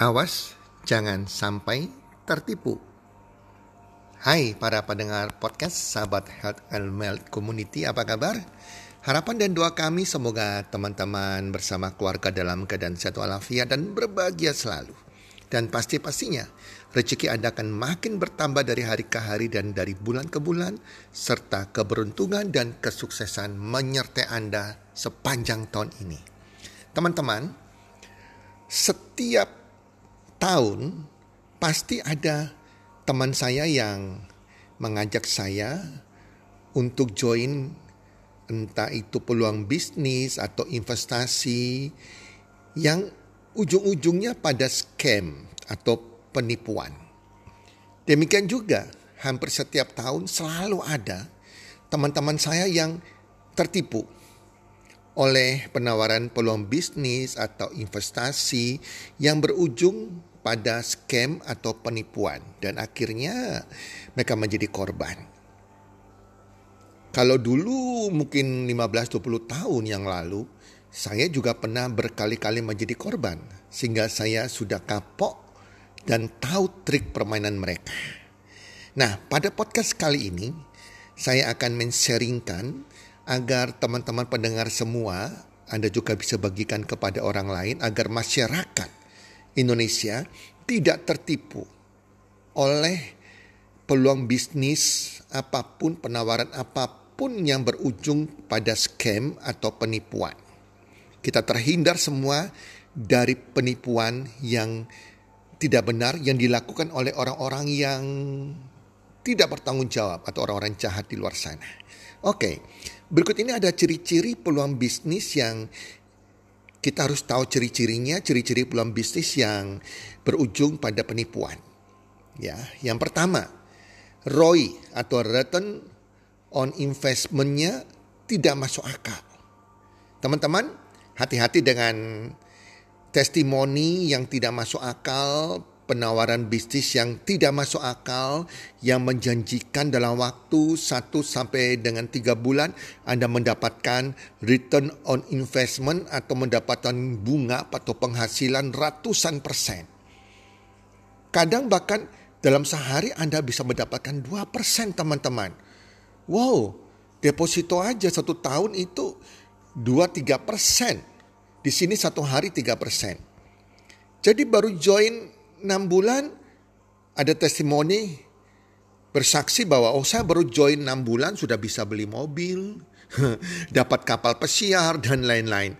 Awas, jangan sampai tertipu. Hai para pendengar podcast sahabat Health and Wealth Community, apa kabar? Harapan dan doa kami semoga teman-teman bersama keluarga dalam keadaan sehat walafiat dan berbahagia selalu. Dan pasti-pastinya rezeki Anda akan makin bertambah dari hari ke hari dan dari bulan ke bulan, serta keberuntungan dan kesuksesan menyertai Anda sepanjang tahun ini. Teman-teman, setiap tahun pasti ada teman saya yang mengajak saya untuk join entah itu peluang bisnis atau investasi yang ujung-ujungnya pada scam atau penipuan. Demikian juga hampir setiap tahun selalu ada teman-teman saya yang tertipu oleh penawaran peluang bisnis atau investasi yang berujung pada scam atau penipuan dan akhirnya mereka menjadi korban. Kalau dulu mungkin 15-20 tahun yang lalu, saya juga pernah berkali-kali menjadi korban sehingga saya sudah kapok dan tahu trik permainan mereka. Nah, pada podcast kali ini saya akan men-sharingkan agar teman-teman pendengar semua Anda juga bisa bagikan kepada orang lain agar masyarakat Indonesia tidak tertipu oleh peluang bisnis apa pun, penawaran apa pun yang berujung pada scam atau penipuan. Kita terhindar semua dari penipuan yang tidak benar yang dilakukan oleh orang-orang yang tidak bertanggung jawab atau orang-orang jahat di luar sana. Oke, berikut ini ada ciri-ciri peluang bisnis yang kita harus tahu ciri-cirinya, ciri-ciri peluang bisnis yang berujung pada penipuan. Ya, yang pertama, ROI atau return on investmentnya tidak masuk akal. Teman-teman, hati-hati dengan testimoni yang tidak masuk akal, penawaran bisnis yang tidak masuk akal yang menjanjikan dalam waktu 1 sampai dengan 3 bulan Anda mendapatkan return on investment atau mendapatkan bunga atau penghasilan ratusan persen. Kadang bahkan dalam sehari Anda bisa mendapatkan 2 persen teman-teman. Wow, deposito aja satu tahun itu 2-3 persen. Di sini satu hari 3 persen. Jadi baru join 6 bulan ada testimoni bersaksi bahwa oh saya baru join 6 bulan sudah bisa beli mobil, dapat kapal pesiar dan lain-lain.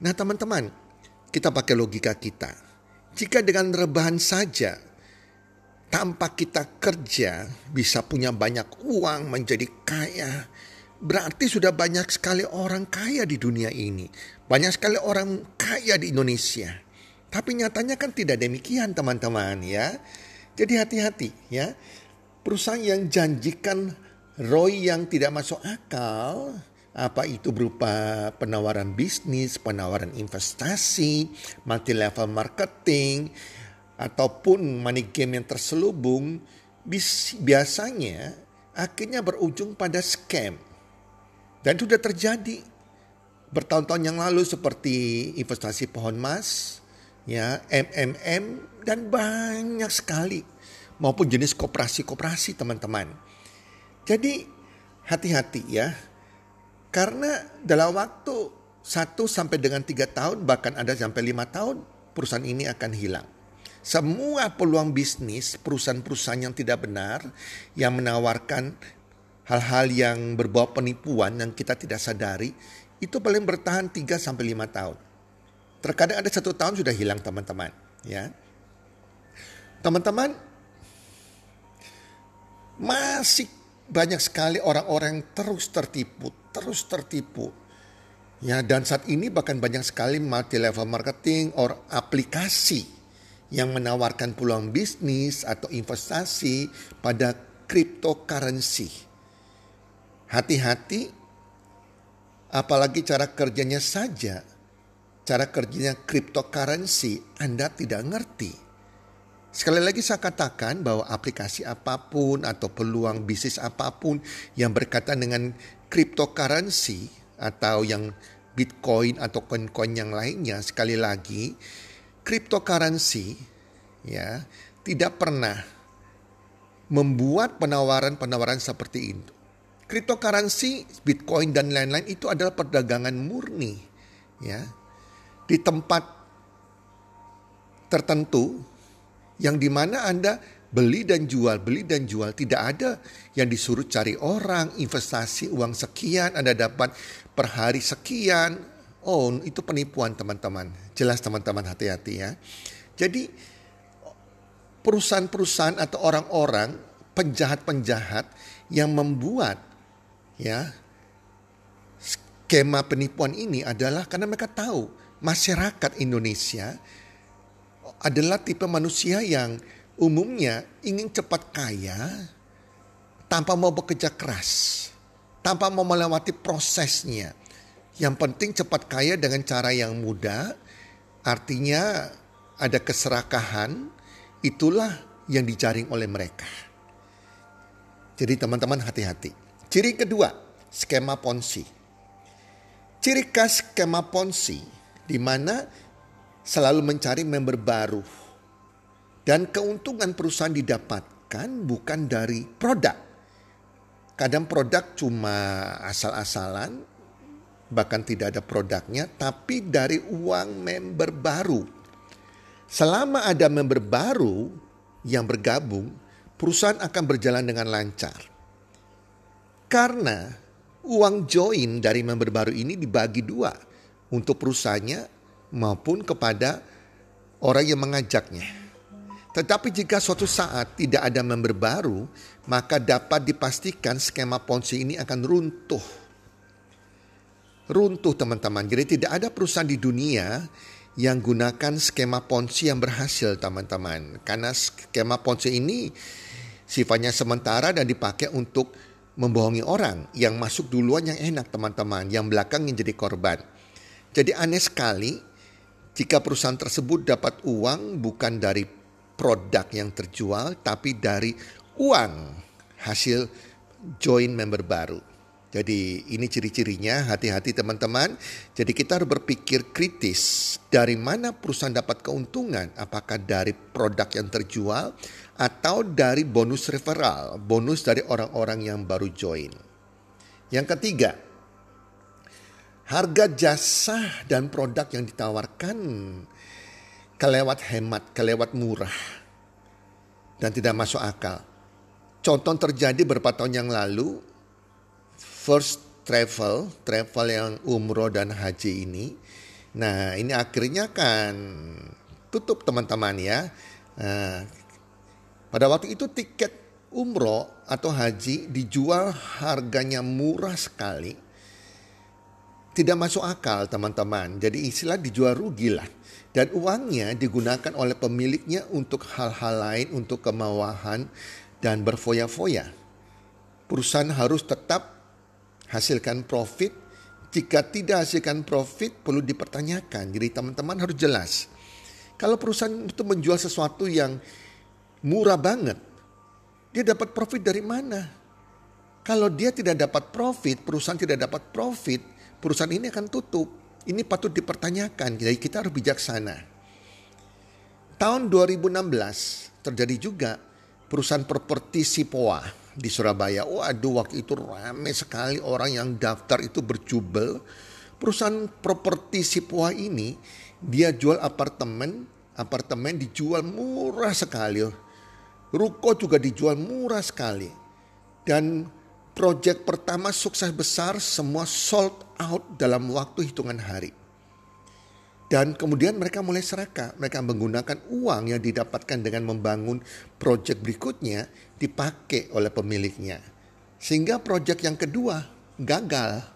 Nah teman-teman, kita pakai logika kita. Jika dengan rebahan saja tanpa kita kerja bisa punya banyak uang menjadi kaya, berarti sudah banyak sekali orang kaya di dunia ini. Banyak sekali orang kaya di Indonesia. Tapi nyatanya kan tidak demikian teman-teman ya. Jadi hati-hati ya. Perusahaan yang janjikan ROI yang tidak masuk akal, apa itu berupa penawaran bisnis, penawaran investasi, multi level marketing, ataupun money game yang terselubung, biasanya akhirnya berujung pada scam. Dan sudah terjadi bertahun-tahun yang lalu seperti investasi pohon emas, ya MMM dan banyak sekali maupun jenis koperasi-koperasi teman-teman. Jadi hati-hati ya. Karena dalam waktu 1 sampai dengan 3 tahun bahkan ada sampai 5 tahun perusahaan ini akan hilang. Semua peluang bisnis perusahaan-perusahaan yang tidak benar yang menawarkan hal-hal yang berbau penipuan yang kita tidak sadari itu paling bertahan 3 sampai 5 tahun. Terkadang ada satu tahun sudah hilang teman-teman. Ya, teman-teman masih banyak sekali orang-orang terus tertipu, terus tertipu. Ya, dan saat ini bahkan banyak sekali multi level marketing or aplikasi yang menawarkan peluang bisnis atau investasi pada cryptocurrency. Hati-hati apalagi cara kerjanya saja cara kerjanya cryptocurrency Anda tidak ngerti. Sekali lagi saya katakan bahwa aplikasi apa pun atau peluang bisnis apa pun yang berkaitan dengan cryptocurrency atau yang Bitcoin atau koin-koin yang lainnya sekali lagi cryptocurrency ya tidak pernah membuat penawaran-penawaran seperti itu. Cryptocurrency, Bitcoin dan lain-lain itu adalah perdagangan murni ya. Di tempat tertentu yang di mana Anda beli dan jual, beli dan jual. Tidak ada yang disuruh cari orang, investasi uang sekian, Anda dapat per hari sekian. Oh itu penipuan teman-teman. Jelas teman-teman hati-hati ya. Jadi perusahaan-perusahaan atau orang-orang penjahat-penjahat yang membuat ya skema penipuan ini adalah karena mereka tahu masyarakat Indonesia adalah tipe manusia yang umumnya ingin cepat kaya tanpa mau bekerja keras, tanpa mau melewati prosesnya. Yang penting cepat kaya dengan cara yang mudah, artinya ada keserakahan, itulah yang dijaring oleh mereka. Jadi teman-teman hati-hati. Ciri kedua, skema ponzi. Ciri khas skema ponzi di mana selalu mencari member baru. Dan keuntungan perusahaan didapatkan bukan dari produk. Kadang produk cuma asal-asalan, bahkan tidak ada produknya, tapi dari uang member baru. Selama ada member baru yang bergabung, perusahaan akan berjalan dengan lancar. Karena uang join dari member baru ini dibagi dua untuk perusahaannya maupun kepada orang yang mengajaknya. Tetapi jika suatu saat tidak ada member baru, maka dapat dipastikan skema ponzi ini akan runtuh. Runtuh teman-teman. Jadi tidak ada perusahaan di dunia yang gunakan skema ponzi yang berhasil teman-teman. Karena skema ponzi ini sifatnya sementara dan dipakai untuk membohongi orang. Yang masuk duluan yang enak teman-teman, yang belakang yang jadi korban. Jadi aneh sekali jika perusahaan tersebut dapat uang bukan dari produk yang terjual, tapi dari uang hasil join member baru. Jadi ini ciri-cirinya, hati-hati teman-teman. Jadi kita harus berpikir kritis dari mana perusahaan dapat keuntungan, apakah dari produk yang terjual atau dari bonus referral, bonus dari orang-orang yang baru join. Yang ketiga, harga jasa dan produk yang ditawarkan kelewat hemat, kelewat murah dan tidak masuk akal. Contoh terjadi beberapa tahun yang lalu, first travel, travel yang umroh dan haji ini. Nah ini akhirnya kan tutup teman-teman ya. Nah, pada waktu itu tiket umroh atau haji dijual harganya murah sekali tidak masuk akal teman-teman. Jadi istilah dijual rugi lah. Dan uangnya digunakan oleh pemiliknya untuk hal-hal lain, untuk kemauan dan berfoya-foya. Perusahaan harus tetap hasilkan profit. Jika tidak hasilkan profit perlu dipertanyakan. Jadi teman-teman harus jelas. Kalau perusahaan itu menjual sesuatu yang murah banget, dia dapat profit dari mana? Kalau dia tidak dapat profit, perusahaan tidak dapat profit, perusahaan ini akan tutup. Ini patut dipertanyakan, jadi kita harus bijaksana. Tahun 2016 terjadi juga perusahaan properti Sipoa di Surabaya. Waduh waktu itu ramai sekali orang yang daftar itu berjubel. Perusahaan properti Sipoa ini dia jual apartemen, apartemen dijual murah sekali. Ruko juga dijual murah sekali. Dan Project pertama sukses besar, semua sold out dalam waktu hitungan hari. Dan kemudian mereka mulai serakah. Mereka menggunakan uang yang didapatkan dengan membangun proyek berikutnya dipakai oleh pemiliknya. Sehingga proyek yang kedua gagal.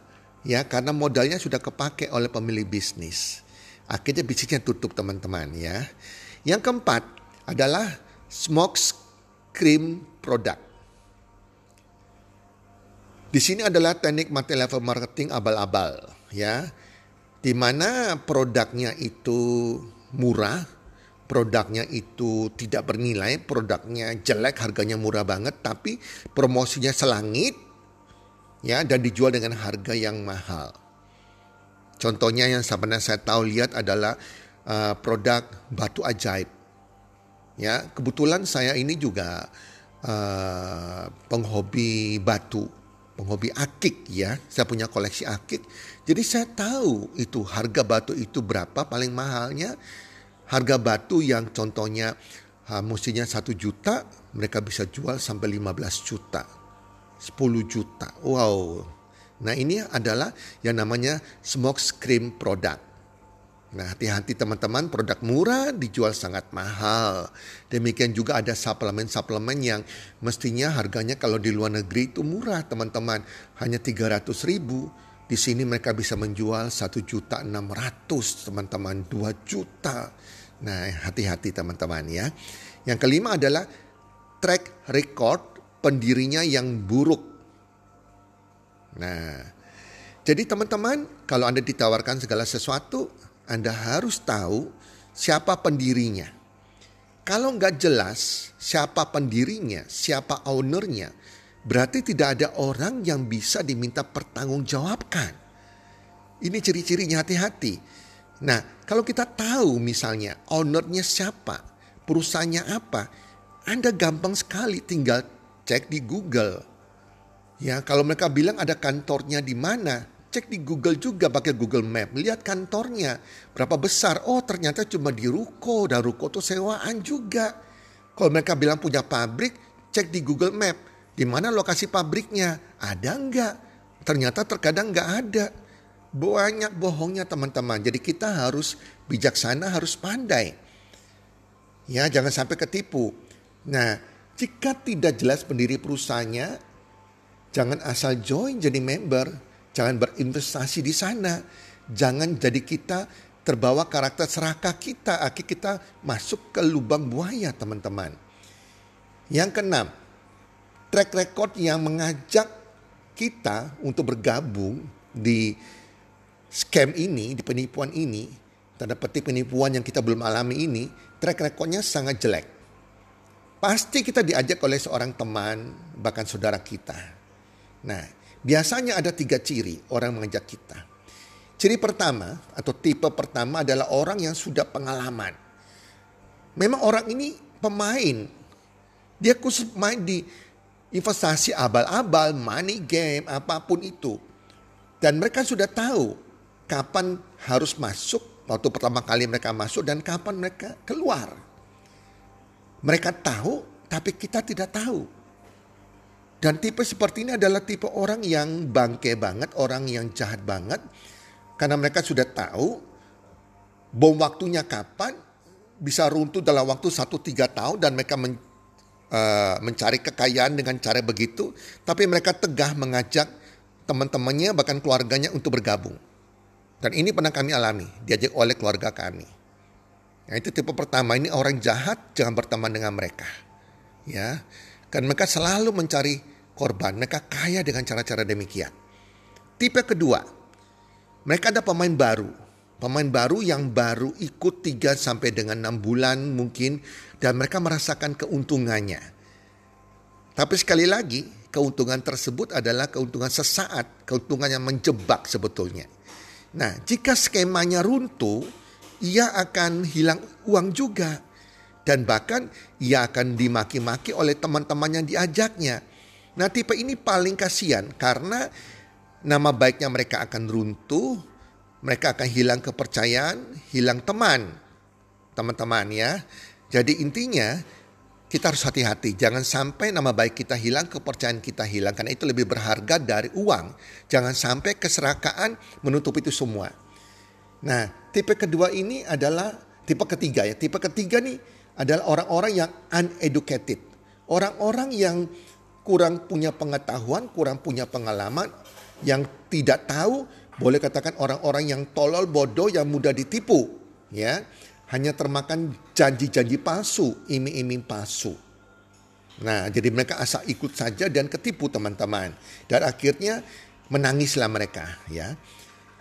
Ya karena modalnya sudah kepake oleh pemilik bisnis. Akhirnya bisnisnya tutup teman-teman ya. Yang keempat adalah smoke screen product. Di sini adalah teknik multi level marketing abal-abal ya. Di mana produknya itu murah, produknya itu tidak bernilai, produknya jelek, harganya murah banget tapi promosinya selangit ya dan dijual dengan harga yang mahal. Contohnya yang sebenarnya saya tahu lihat adalah uh, produk batu ajaib. Ya, kebetulan saya ini juga uh, penghobi batu, penghobi akik ya. Saya punya koleksi akik. Jadi saya tahu itu harga batu itu berapa paling mahalnya. Harga batu yang contohnya uh, mestinya satu juta, mereka bisa jual sampai 15 juta. 10 juta. Wow. Nah ini adalah yang namanya smoke screen product. Nah hati-hati teman-teman produk murah dijual sangat mahal. Demikian juga ada suplemen-suplemen yang mestinya harganya kalau di luar negeri itu murah teman-teman. Hanya 300 ribu. Di sini mereka bisa menjual 1 juta 600 teman-teman 2 juta. Nah hati-hati teman-teman ya. Yang kelima adalah track record pendirinya yang buruk. Nah jadi teman-teman kalau Anda ditawarkan segala sesuatu anda harus tahu siapa pendirinya. Kalau nggak jelas siapa pendirinya, siapa ownernya, berarti tidak ada orang yang bisa diminta pertanggungjawabkan. Ini ciri-cirinya hati-hati. Nah, kalau kita tahu misalnya ownernya siapa, perusahaannya apa, Anda gampang sekali tinggal cek di Google. Ya, kalau mereka bilang ada kantornya di mana, cek di Google juga pakai Google Map, lihat kantornya berapa besar. Oh ternyata cuma di ruko dan ruko tuh sewaan juga. Kalau mereka bilang punya pabrik, cek di Google Map di mana lokasi pabriknya, ada enggak? Ternyata terkadang enggak ada. Banyak bohongnya teman-teman. Jadi kita harus bijaksana, harus pandai. Ya, jangan sampai ketipu. Nah, jika tidak jelas pendiri perusahaannya, jangan asal join jadi member Jangan berinvestasi di sana. Jangan jadi kita terbawa karakter serakah kita. Akhir kita masuk ke lubang buaya teman-teman. Yang keenam, track record yang mengajak kita untuk bergabung di scam ini, di penipuan ini, tanda petik penipuan yang kita belum alami ini, track recordnya sangat jelek. Pasti kita diajak oleh seorang teman, bahkan saudara kita. Nah, Biasanya ada tiga ciri orang mengajak kita. Ciri pertama atau tipe pertama adalah orang yang sudah pengalaman. Memang orang ini pemain. Dia khusus main di investasi abal-abal, money game, apa pun itu. Dan mereka sudah tahu kapan harus masuk, waktu pertama kali mereka masuk dan kapan mereka keluar. Mereka tahu, tapi kita tidak tahu. Dan tipe seperti ini adalah tipe orang yang bangke banget, orang yang jahat banget. Karena mereka sudah tahu bom waktunya kapan, bisa runtuh dalam waktu satu tiga tahun dan mereka men, uh, mencari kekayaan dengan cara begitu. Tapi mereka tegah mengajak teman-temannya bahkan keluarganya untuk bergabung. Dan ini pernah kami alami, diajak oleh keluarga kami. Nah, itu tipe pertama ini orang jahat jangan berteman dengan mereka. Ya, kan mereka selalu mencari korban. Mereka kaya dengan cara-cara demikian. Tipe kedua, mereka ada pemain baru. Pemain baru yang baru ikut 3 sampai dengan 6 bulan mungkin dan mereka merasakan keuntungannya. Tapi sekali lagi, keuntungan tersebut adalah keuntungan sesaat, keuntungan yang menjebak sebetulnya. Nah, jika skemanya runtuh, ia akan hilang uang juga dan bahkan ia akan dimaki-maki oleh teman-teman yang diajaknya. Nah tipe ini paling kasihan karena nama baiknya mereka akan runtuh, mereka akan hilang kepercayaan, hilang teman. Teman-teman ya. Jadi intinya kita harus hati-hati. Jangan sampai nama baik kita hilang, kepercayaan kita hilang. Karena itu lebih berharga dari uang. Jangan sampai keserakaan menutup itu semua. Nah tipe kedua ini adalah tipe ketiga ya. Tipe ketiga nih adalah orang-orang yang uneducated. Orang-orang yang kurang punya pengetahuan, kurang punya pengalaman, yang tidak tahu, boleh katakan orang-orang yang tolol, bodoh, yang mudah ditipu. ya Hanya termakan janji-janji palsu, iming-iming palsu. Nah, jadi mereka asal ikut saja dan ketipu teman-teman. Dan akhirnya menangislah mereka, ya.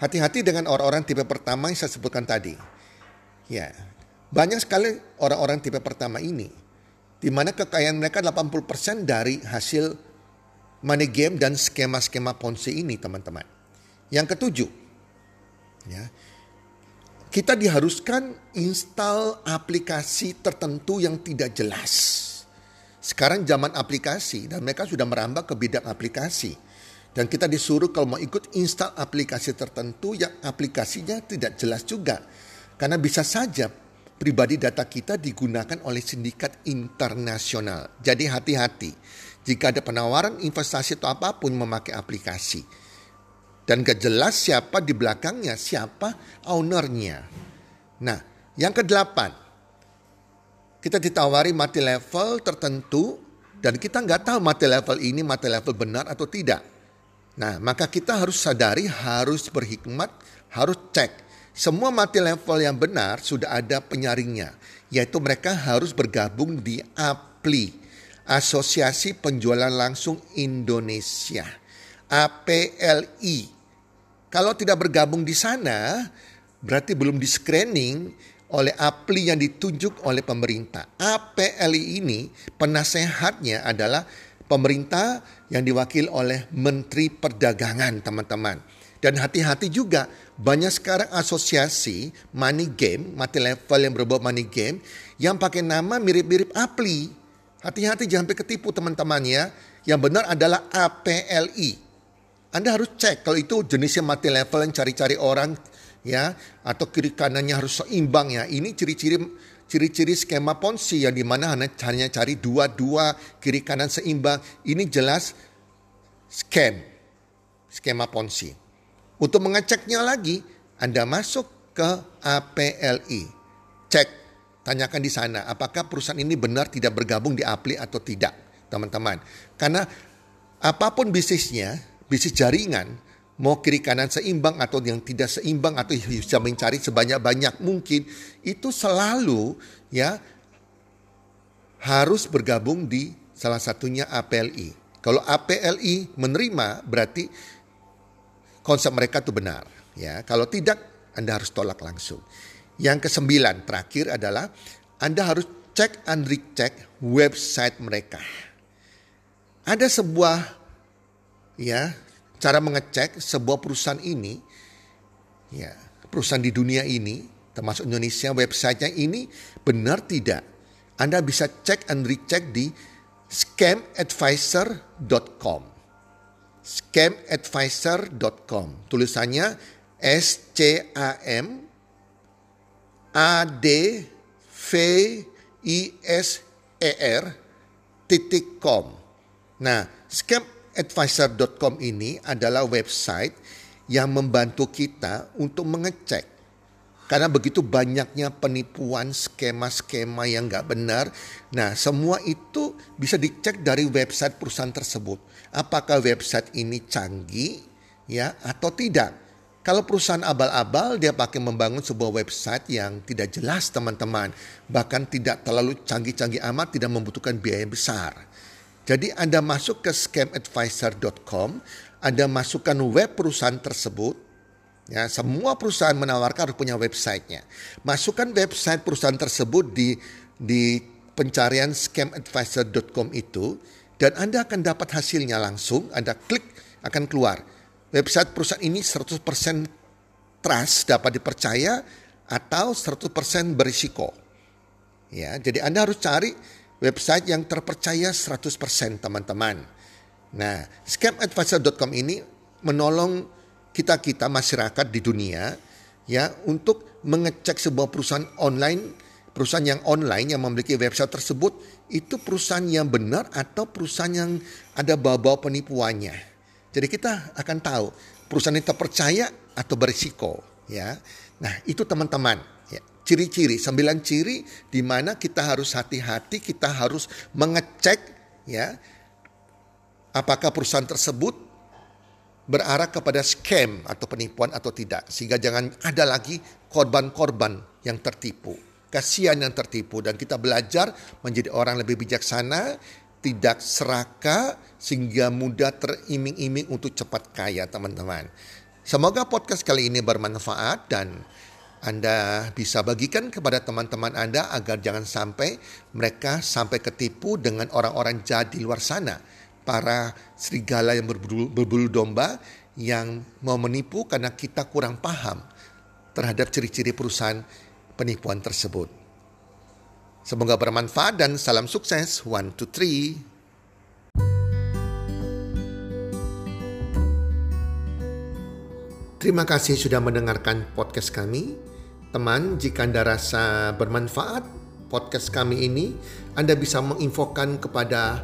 Hati-hati dengan orang-orang tipe pertama yang saya sebutkan tadi. Ya, banyak sekali orang-orang tipe pertama ini, di mana kekayaan mereka 80% dari hasil money game dan skema-skema ponzi ini teman-teman. Yang ketujuh, ya, kita diharuskan install aplikasi tertentu yang tidak jelas. Sekarang zaman aplikasi dan mereka sudah merambah ke bidang aplikasi. Dan kita disuruh kalau mau ikut install aplikasi tertentu yang aplikasinya tidak jelas juga. Karena bisa saja pribadi data kita digunakan oleh sindikat internasional. Jadi hati-hati jika ada penawaran investasi atau apa pun memakai aplikasi. Dan gak jelas siapa di belakangnya, siapa ownernya. Nah, yang kedelapan, kita ditawari mati level tertentu dan kita nggak tahu mati level ini mati level benar atau tidak. Nah, maka kita harus sadari, harus berhikmat, harus cek. Semua mati level yang benar sudah ada penyaringnya, yaitu mereka harus bergabung di APLI, Asosiasi Penjualan Langsung Indonesia, APLI. Kalau tidak bergabung di sana, berarti belum di screening oleh APLI yang ditunjuk oleh pemerintah. APLI ini penasehatnya adalah pemerintah yang diwakil oleh Menteri Perdagangan teman-teman. Dan hati-hati juga banyak sekarang asosiasi money game, mati level yang berbau money game yang pakai nama mirip-mirip Apli. Hati-hati jangan sampai ketipu teman-teman ya. Yang benar adalah APLI. Anda harus cek kalau itu jenisnya mati level yang cari-cari orang ya atau kiri kanannya harus seimbang ya. Ini ciri-ciri ciri-ciri skema ponzi yang di mana hanya, hanya cari dua-dua kiri kanan seimbang. Ini jelas scam, skema ponzi. Untuk mengeceknya lagi, Anda masuk ke APLI. Cek, tanyakan di sana apakah perusahaan ini benar tidak bergabung di APLI atau tidak, teman-teman. Karena apa pun bisnisnya, bisnis jaringan, mau kiri kanan seimbang atau yang tidak seimbang atau bisa mencari sebanyak-banyak mungkin itu selalu ya harus bergabung di salah satunya APLI. Kalau APLI menerima berarti konsep mereka itu benar ya. Kalau tidak Anda harus tolak langsung. Yang kesembilan terakhir adalah Anda harus cek and recheck website mereka. Ada sebuah ya cara mengecek sebuah perusahaan ini, ya perusahaan di dunia ini, termasuk Indonesia, websitenya ini benar tidak. Anda bisa cek and recheck di scamadvisor.com. Scamadvisor.com. Tulisannya S C A M A D V I S E R titik com. Nah, scam advisor.com ini adalah website yang membantu kita untuk mengecek. Karena begitu banyaknya penipuan, skema-skema yang nggak benar. Nah, semua itu bisa dicek dari website perusahaan tersebut. Apakah website ini canggih ya atau tidak? Kalau perusahaan abal-abal dia pakai membangun sebuah website yang tidak jelas teman-teman. Bahkan tidak terlalu canggih-canggih amat, tidak membutuhkan biaya besar. Jadi Anda masuk ke scamadvisor.com, Anda masukkan web perusahaan tersebut, ya semua perusahaan menawarkan harus punya websitenya. Masukkan website perusahaan tersebut di di pencarian scamadvisor.com itu dan Anda akan dapat hasilnya langsung, Anda klik akan keluar. Website perusahaan ini 100% trust, dapat dipercaya atau 100% berisiko. Ya, jadi Anda harus cari website yang terpercaya 100% teman-teman. Nah, scamadvisor.com ini menolong kita-kita masyarakat di dunia ya untuk mengecek sebuah perusahaan online, perusahaan yang online yang memiliki website tersebut itu perusahaan yang benar atau perusahaan yang ada bau-bau penipuannya. Jadi kita akan tahu perusahaan ini terpercaya atau berisiko ya. Nah, itu teman-teman ciri-ciri, sembilan ciri di mana kita harus hati-hati, kita harus mengecek ya apakah perusahaan tersebut berarah kepada scam atau penipuan atau tidak sehingga jangan ada lagi korban-korban yang tertipu. Kasihan yang tertipu dan kita belajar menjadi orang lebih bijaksana, tidak serakah sehingga mudah teriming-iming untuk cepat kaya teman-teman. Semoga podcast kali ini bermanfaat dan anda bisa bagikan kepada teman-teman Anda agar jangan sampai mereka sampai ketipu dengan orang-orang jahat di luar sana. Para serigala yang berbulu, berbulu domba yang mau menipu karena kita kurang paham terhadap ciri-ciri perusahaan penipuan tersebut. Semoga bermanfaat dan salam sukses. One, two, three. Terima kasih sudah mendengarkan podcast kami. Teman, jika Anda rasa bermanfaat podcast kami ini, Anda bisa menginfokan kepada